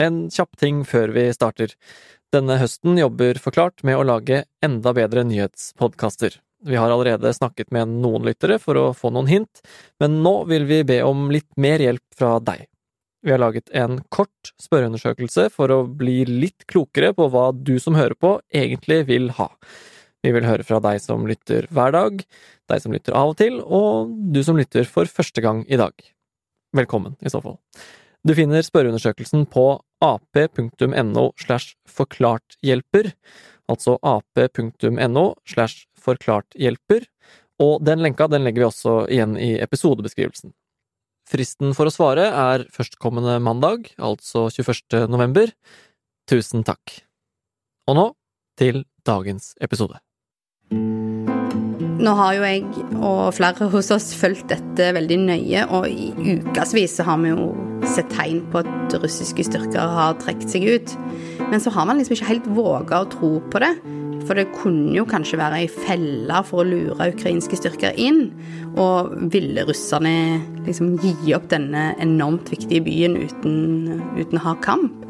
En kjapp ting før vi starter. Denne høsten jobber Forklart med å lage enda bedre nyhetspodkaster. Vi har allerede snakket med noen lyttere for å få noen hint, men nå vil vi be om litt mer hjelp fra deg. Vi har laget en kort spørreundersøkelse for å bli litt klokere på hva du som hører på, egentlig vil ha. Vi vil høre fra deg som lytter hver dag, deg som lytter av og til, og du som lytter for første gang i dag. Velkommen, i så fall. Du finner spørreundersøkelsen på ap.no slash forklarthjelper, altså ap.no slash forklarthjelper, og den lenka den legger vi også igjen i episodebeskrivelsen. Fristen for å svare er førstkommende mandag, altså 21. november. Tusen takk. Og nå til dagens episode. Nå har jo jeg og flere hos oss fulgt dette veldig nøye, og i ukevis har vi jo sett tegn på at russiske styrker har trukket seg ut. Men så har man liksom ikke helt våga å tro på det. For det kunne jo kanskje være ei felle for å lure ukrainske styrker inn. Og ville russerne liksom gi opp denne enormt viktige byen uten, uten ha kamp?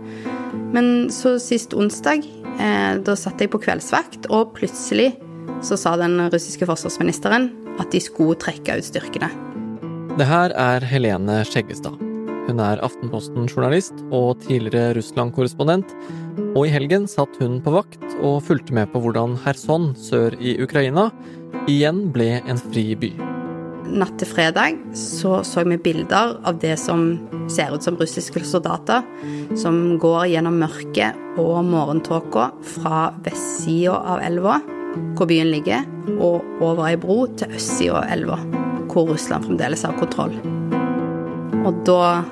Men så sist onsdag, eh, da satt jeg på kveldsvakt, og plutselig så sa den russiske forsvarsministeren at de skulle trekke ut styrkene. Det her er Helene Skjeggestad. Hun er Aftenposten-journalist og tidligere Russland-korrespondent, og i helgen satt hun på vakt og fulgte med på hvordan Kherson sør i Ukraina igjen ble en fri by. Natt til fredag så, så vi bilder av det som ser ut som russiske soldater, som går gjennom mørket og morgentåka fra vestsida av elva hvor byen ligger, og over ei bro til østsida av elva, hvor Russland fremdeles har kontroll. Og da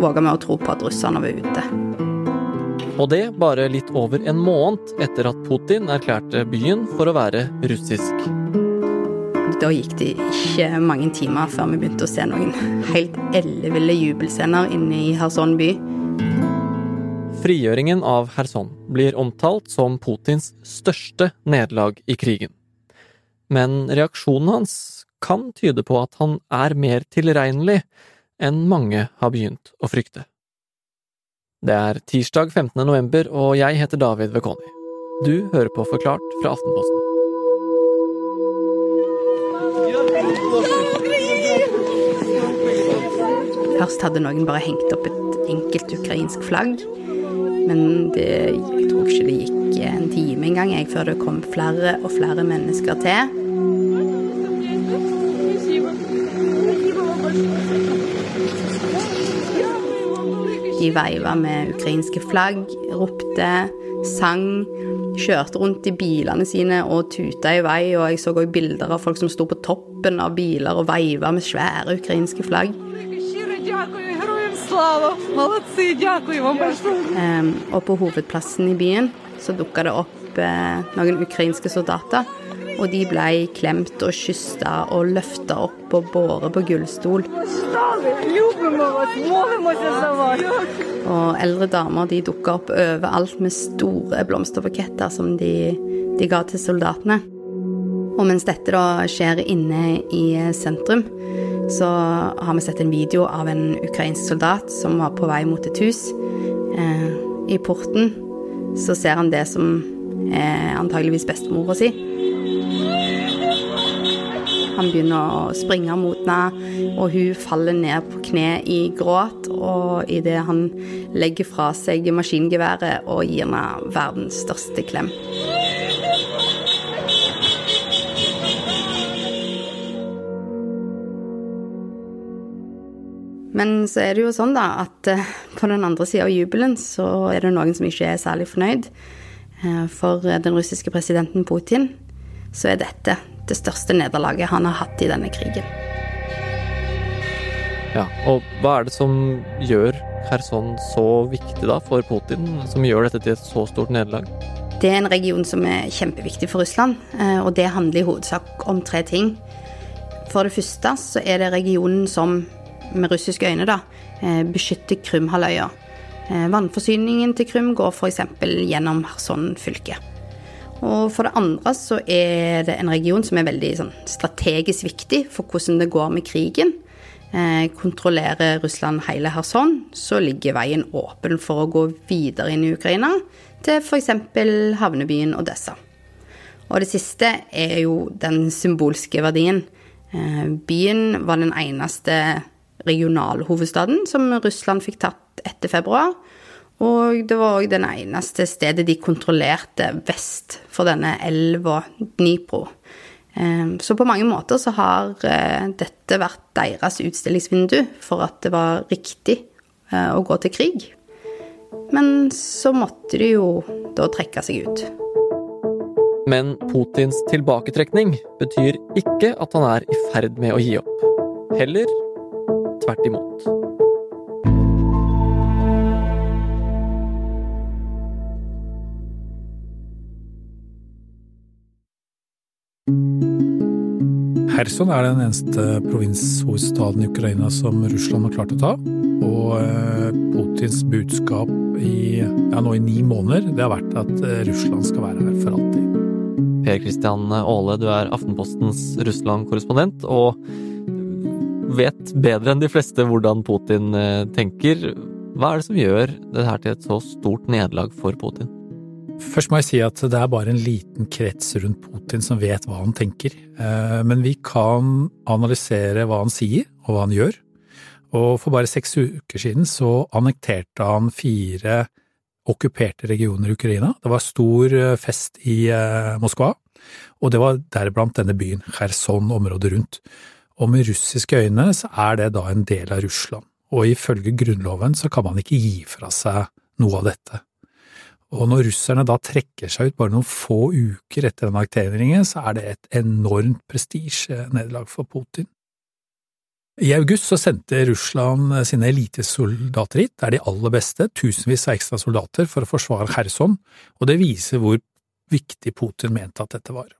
våga vi å tro på at russerne var ute. Og det bare litt over en måned etter at Putin erklærte byen for å være russisk. Da gikk det ikke mange timer før vi begynte å se noen helt elleville jubelscener inne i Kherson by. Frigjøringen av Kherson blir omtalt som Putins største nederlag i krigen. Men reaksjonen hans kan tyde på at han er mer tilregnelig enn mange har begynt å frykte. Det er tirsdag 15. november, og jeg heter David Vekoni. Du hører på Forklart fra Aftenposten. Først hadde noen bare hengt opp et enkelt ukrainsk flagg. Men det, jeg tror ikke det gikk en time engang før det kom flere og flere mennesker til. De veiva med ukrainske flagg, ropte, sang, kjørte rundt i bilene sine og tuta i vei. Og jeg så òg bilder av folk som sto på toppen av biler og veiva med svære ukrainske flagg. Um, og på hovedplassen i byen så dukka det opp eh, noen ukrainske soldater. Og de ble klemt og kyssa og løfta opp og båret på gullstol. Og eldre damer de dukka opp overalt med store blomsterbuketter som de, de ga til soldatene. Og mens dette da skjer inne i sentrum, så har vi sett en video av en ukrainsk soldat som var på vei mot et hus. Eh, I porten så ser han det som er antageligvis bestemora si. Han begynner å springe mot henne, og hun faller ned på kne i gråt. Og idet han legger fra seg maskingeværet og gir henne verdens største klem. Men så er det jo sånn da at eh, på den andre sida av jubelen så er det noen som ikke er særlig fornøyd. Eh, for den russiske presidenten Putin så er dette det største nederlaget han har hatt i denne krigen. Ja, og hva er det som gjør Kherson så viktig da for Putin, som gjør dette til et så stort nederlag? Det er en region som er kjempeviktig for Russland, eh, og det handler i hovedsak om tre ting. For det første så er det regionen som med russiske øyne, da, eh, beskytter Krymhalvøya. Eh, vannforsyningen til Krym går f.eks. gjennom Kherson fylke. Og for det andre så er det en region som er veldig sånn, strategisk viktig for hvordan det går med krigen. eh, kontrollerer Russland hele Kherson, så ligger veien åpen for å gå videre inn i Ukraina, til f.eks. havnebyen Odessa. Og det siste er jo den symbolske verdien. Eh, byen var den eneste regionalhovedstaden som Russland fikk tatt etter februar. Og det var òg det eneste stedet de kontrollerte vest for denne elva Dnipro. Eh, så på mange måter så har eh, dette vært deres utstillingsvindu for at det var riktig å gå til krig. Men så måtte de jo da trekke seg ut. Men Putins tilbaketrekning betyr ikke at han er i ferd med å gi opp. Heller tvert imot. Kherson er den eneste provinshovedstaden i Ukraina som Russland har klart å ta. Og eh, Putins budskap i, ja, nå i ni måneder, det har vært at eh, Russland skal være her for alltid. Per Kristian Aale, du er Aftenpostens Russland-korrespondent og vet bedre enn de fleste hvordan Putin eh, tenker. Hva er det som gjør det her til et så stort nederlag for Putin? Først må jeg si at det er bare en liten krets rundt Putin som vet hva han tenker. Eh, men vi kan analysere hva han sier og hva han gjør. Og for bare seks uker siden så annekterte han fire okkuperte regioner i Ukraina. Det var stor eh, fest i Moskva, og det var deriblant denne byen, Kherson, området rundt. Og med russiske øyne så er det da en del av Russland, og ifølge grunnloven så kan man ikke gi fra seg noe av dette. Og når russerne da trekker seg ut bare noen få uker etter annekteringen, så er det et enormt prestisjenederlag for Putin. I august så sendte Russland sine elitesoldater hit, det er de aller beste, tusenvis av ekstra soldater for å forsvare Kherson, og det viser hvor viktig Putin mente at dette var.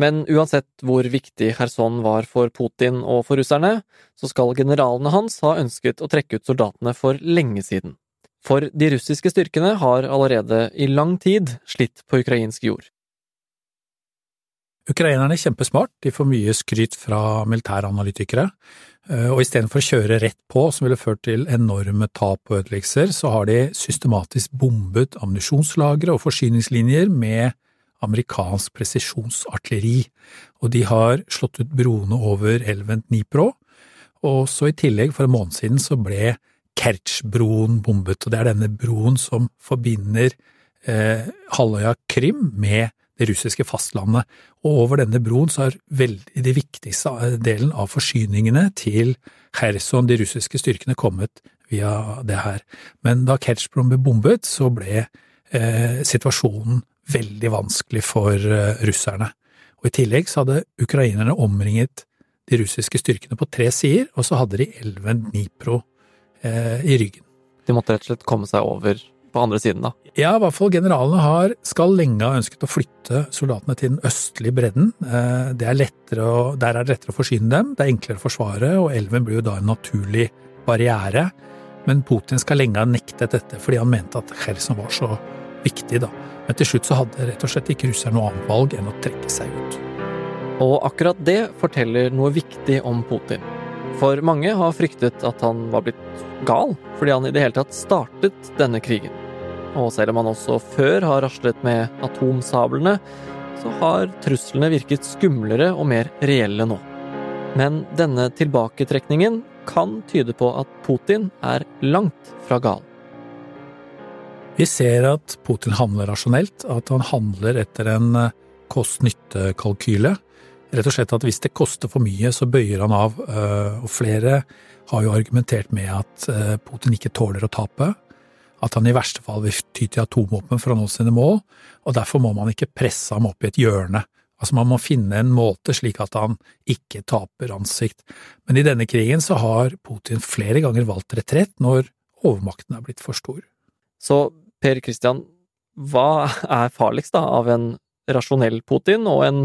Men uansett hvor viktig Kherson var for Putin og for russerne, så skal generalene hans ha ønsket å trekke ut soldatene for lenge siden. For de russiske styrkene har allerede i lang tid slitt på ukrainsk jord. Ukrainerne er kjempesmart, de får mye skryt fra militæranalytikere, eh, og istedenfor å kjøre rett på, som ville ført til enorme tap og ødeleggelser, så har de systematisk bombet ammunisjonslagre og forsyningslinjer med amerikansk presisjonsartilleri, og de har slått ut broene over elven Dnipro, og så i tillegg, for en måned siden, så ble Kertsjbroen bombet, og det er denne broen som forbinder eh, halvøya Krim med det russiske fastlandet, og over denne broen så har veldig de viktigste delen av forsyningene til Kherson, de russiske styrkene, kommet via det her. Men da Kertsjbroen ble bombet, så ble eh, situasjonen veldig vanskelig for eh, russerne. Og I tillegg så hadde ukrainerne omringet de russiske styrkene på tre sider, og så hadde de elven Dnipro eh, i ryggen. De måtte rett og slett komme seg over på andre siden, da? Ja, i hvert fall generalene har, skal lenge ha ønsket å flytte soldatene til den østlige bredden. Eh, det er å, der er det lettere å forsyne dem, det er enklere å forsvare, og elven blir jo da en naturlig barriere. Men Putin skal lenge ha nektet dette, fordi han mente at Kherson var så viktig, da. Men til slutt så hadde rett og slett ikke russerne noe annet valg enn å trekke seg ut. Og akkurat det forteller noe viktig om Putin. For mange har fryktet at han var blitt gal fordi han i det hele tatt startet denne krigen. Og selv om han også før har raslet med atomsablene, så har truslene virket skumlere og mer reelle nå. Men denne tilbaketrekningen kan tyde på at Putin er langt fra gal. Vi ser at Putin handler rasjonelt, at han handler etter en eh, kost-nytte-kalkyle. Rett og slett at hvis det koster for mye, så bøyer han av, eh, og flere har jo argumentert med at eh, Putin ikke tåler å tape, at han i verste fall vil ty til atomvåpen for å nå sine mål, og derfor må man ikke presse ham opp i et hjørne. Altså Man må finne en måte slik at han ikke taper ansikt. Men i denne krigen så har Putin flere ganger valgt retrett når overmakten er blitt for stor. Så Per Christian, hva er farligst da av en rasjonell Putin og en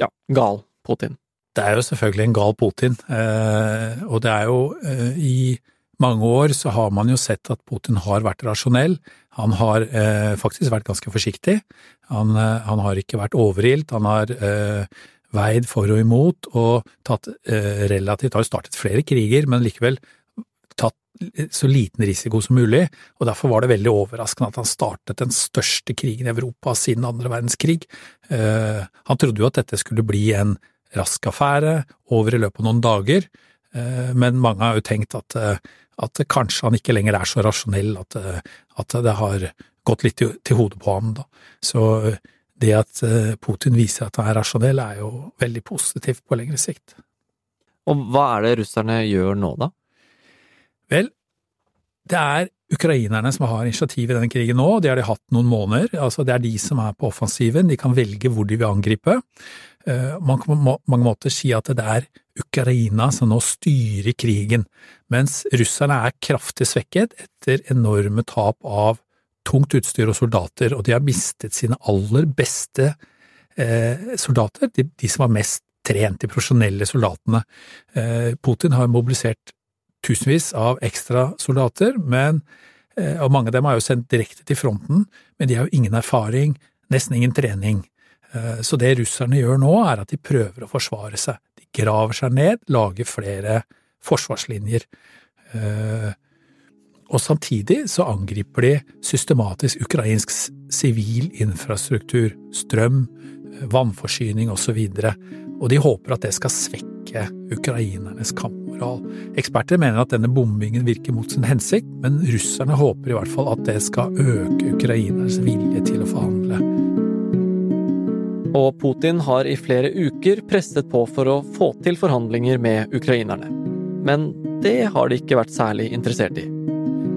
ja, gal Putin? Det er jo selvfølgelig en gal Putin, eh, og det er jo eh, i mange år så har man jo sett at Putin har vært rasjonell. Han har eh, faktisk vært ganske forsiktig. Han, han, har ikke vært overilt. Han har veid for og imot, og tatt relativt Har jo startet flere kriger, men likevel så liten risiko som mulig, og derfor var det veldig overraskende at han startet den største krigen i Europa siden andre verdenskrig. Eh, han trodde jo at dette skulle bli en rask affære over i løpet av noen dager, eh, men mange har jo tenkt at, eh, at kanskje han ikke lenger er så rasjonell, at, at det har gått litt til, til hodet på ham. Da. Så det at Putin viser at han er rasjonell, er jo veldig positivt på lengre sikt. Og hva er det russerne gjør nå, da? Vel, det er ukrainerne som har initiativ i denne krigen nå, det har de hatt noen måneder. Altså, det er de som er på offensiven, de kan velge hvor de vil angripe. Eh, man kan på mange måter si at det er Ukraina som nå styrer krigen, mens russerne er kraftig svekket etter enorme tap av tungt utstyr og soldater, og de har mistet sine aller beste eh, soldater, de, som var mest trent, de profesjonelle soldatene. Eh, Putin har mobilisert tusenvis av ekstra soldater, men, eh, og mange av dem er jo sendt direkte til fronten, men de har jo ingen erfaring, nesten ingen trening. Eh, så det russerne gjør nå, er at de prøver å forsvare seg. De graver seg ned, lager flere forsvarslinjer. Eh, og samtidig så angriper de systematisk ukrainsk sivil infrastruktur, strøm, vannforsyning osv., og, og de håper at det skal svekke ukrainernes kampmoral. Eksperter mener at denne bombingen virker mot sin hensikt, men russerne håper i hvert fall at det skal øke ukrainernes vilje til å forhandle. Og Putin har i flere uker presset på for å få til forhandlinger med ukrainerne. Men det har de ikke vært særlig interessert i.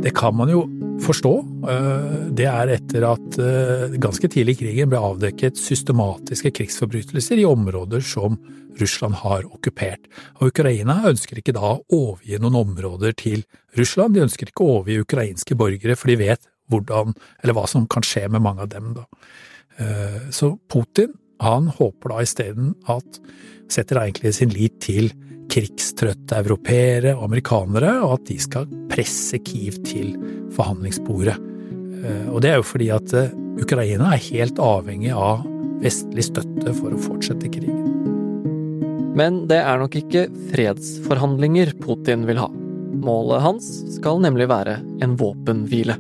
Det kan man jo forstå. Eh, det er etter at eh, ganske tidlig i krigen ble avdekket systematiske krigsforbrytelser i områder som Russland har okkupert. Og Ukraina ønsker ikke da å overgi noen områder til Russland, de ønsker ikke å overgi ukrainske borgere, for de vet hvordan, eller hva som kan skje med mange av dem. da. Eh, så Putin han håper da isteden at setter egentlig sin lit til krigstrøtte europeere og amerikanere, og at de skal presse Kiev til forhandlingsbordet. Eh, og det er jo fordi at eh, Ukraina er helt avhengig av vestlig støtte for å fortsette krigen. Men det er nok ikke fredsforhandlinger Putin vil ha. Målet hans skal nemlig være en våpenhvile.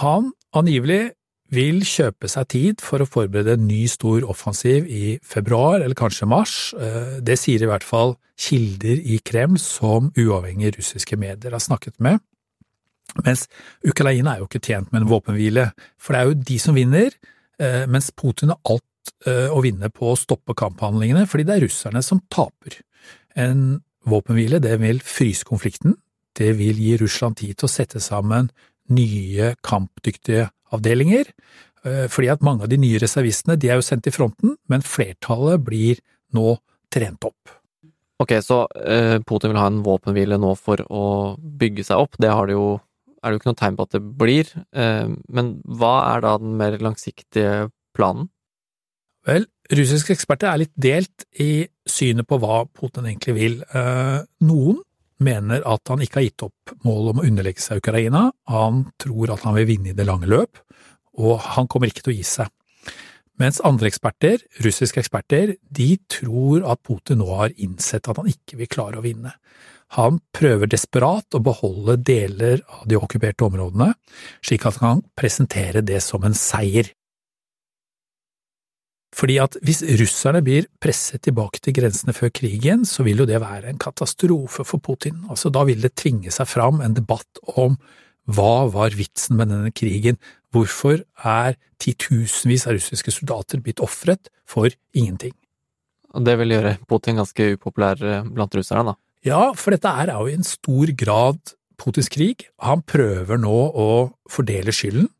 Han angivelig vil kjøpe seg tid for å forberede en ny stor offensiv i februar eller kanskje mars. Eh, det sier i hvert fall kilder i Kreml som uavhengige russiske medier har snakket med. Mens Ukraina er jo ikke tjent med en våpenhvile, for det er jo de som vinner, eh, mens Putin har alt eh, å vinne på å stoppe kamphandlingene, fordi det er russerne som taper. En våpenhvile det vil fryse konflikten, det vil gi Russland tid til å sette sammen nye kampdyktige avdelinger, eh, fordi at mange av de nye reservistene de er jo sendt i fronten, men flertallet blir nå trent opp. Ok, så eh, Putin vil ha en våpenhvile nå for å bygge seg opp, det, det jo, er det jo ikke noe tegn på at det blir, eh, men hva er da den mer langsiktige planen? Vel, russiske eksperter er litt delt i synet på hva Putin egentlig vil. Noen mener at han ikke har gitt opp målet om å underlegge seg Ukraina, han tror at han vil vinne i det lange løp, og han kommer ikke til å gi seg. Mens andre eksperter, russiske eksperter, de tror at Putin nå har innsett at han ikke vil klare å vinne. Han prøver desperat å beholde deler av de okkuperte områdene, slik at han kan presentere det som en seier. Fordi at hvis russerne blir presset tilbake til grensene før krigen, så vil jo det være en katastrofe for Putin. Altså, da vil det tvinge seg fram en debatt om hva var vitsen med denne krigen, hvorfor er titusenvis av russiske soldater blitt ofret for ingenting? Det vil gjøre Putin ganske upopulær eh, blant russerne, da? Ja, for dette er jo i en stor grad Putins krig. Han prøver nå å fordele skylden,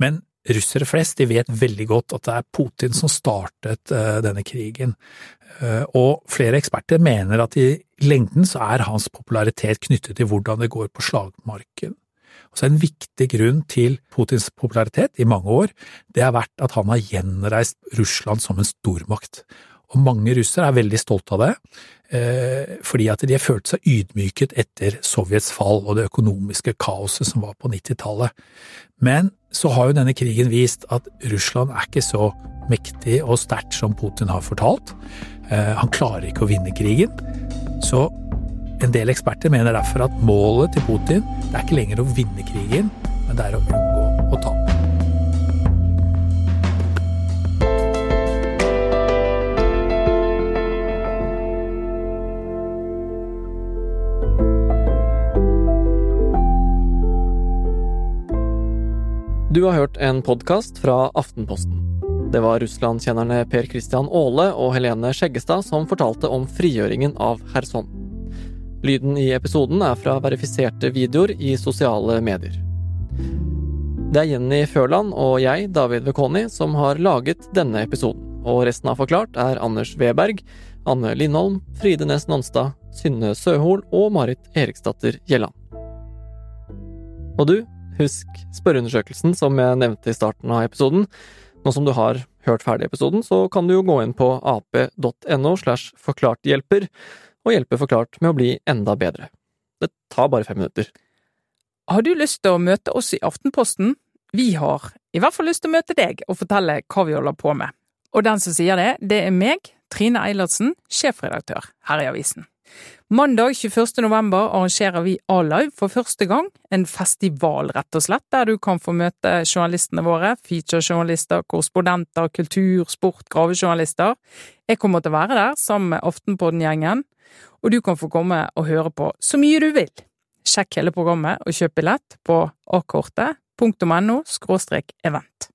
men russere flest de vet veldig godt at det er Putin som startet uh, denne krigen. Uh, og flere eksperter mener at i lengden så er hans popularitet knyttet til hvordan det går på slagmarken. Så En viktig grunn til Putins popularitet i mange år, det har vært at han har gjenreist Russland som en stormakt. Og mange russere er veldig stolte av det, eh, fordi at de har følt seg ydmyket etter Sovjets fall og det økonomiske kaoset som var på 90-tallet. Men så har jo denne krigen vist at Russland er ikke så mektig og sterkt som Putin har fortalt. Eh, han klarer ikke å vinne krigen. Så en del eksperter mener derfor at målet til Putin det er ikke lenger å vinne krigen, men det er å unngå Du har hørt en podkast fra Aftenposten. Det var Russland-kjennerne Per Christian Aale og Helene Skjeggestad som fortalte om frigjøringen av Kherson. Lyden i episoden er fra verifiserte videoer i sosiale medier. Det er Jenny Førland og jeg, David Vekoni, som har laget denne episoden. Og resten av Forklart er Anders Weberg, Anne Lindholm, Fride Næss Nonstad, Synne Søhol og Marit Eriksdatter Gjelland. Og du, husk spørreundersøkelsen som jeg nevnte i starten av episoden. Nå som du har hørt ferdig episoden, så kan du jo gå inn på ap.no slash forklarthjelper og hjelpe Forklart med å bli enda bedre. Det tar bare fem minutter. Har du lyst til å møte oss i Aftenposten? Vi har i hvert fall lyst til å møte deg og fortelle hva vi holder på med. Og den som sier det, det er meg, Trine Eilertsen, sjefredaktør her i avisen. Mandag 21. november arrangerer vi A-Live for første gang, en festival rett og slett, der du kan få møte journalistene våre, featurejournalister, korrespondenter, kultur, sport, gravejournalister. Jeg kommer til å være der sammen med Aftenpodden-gjengen, og du kan få komme og høre på så mye du vil. Sjekk hele programmet og kjøp billett på akortet.no – event.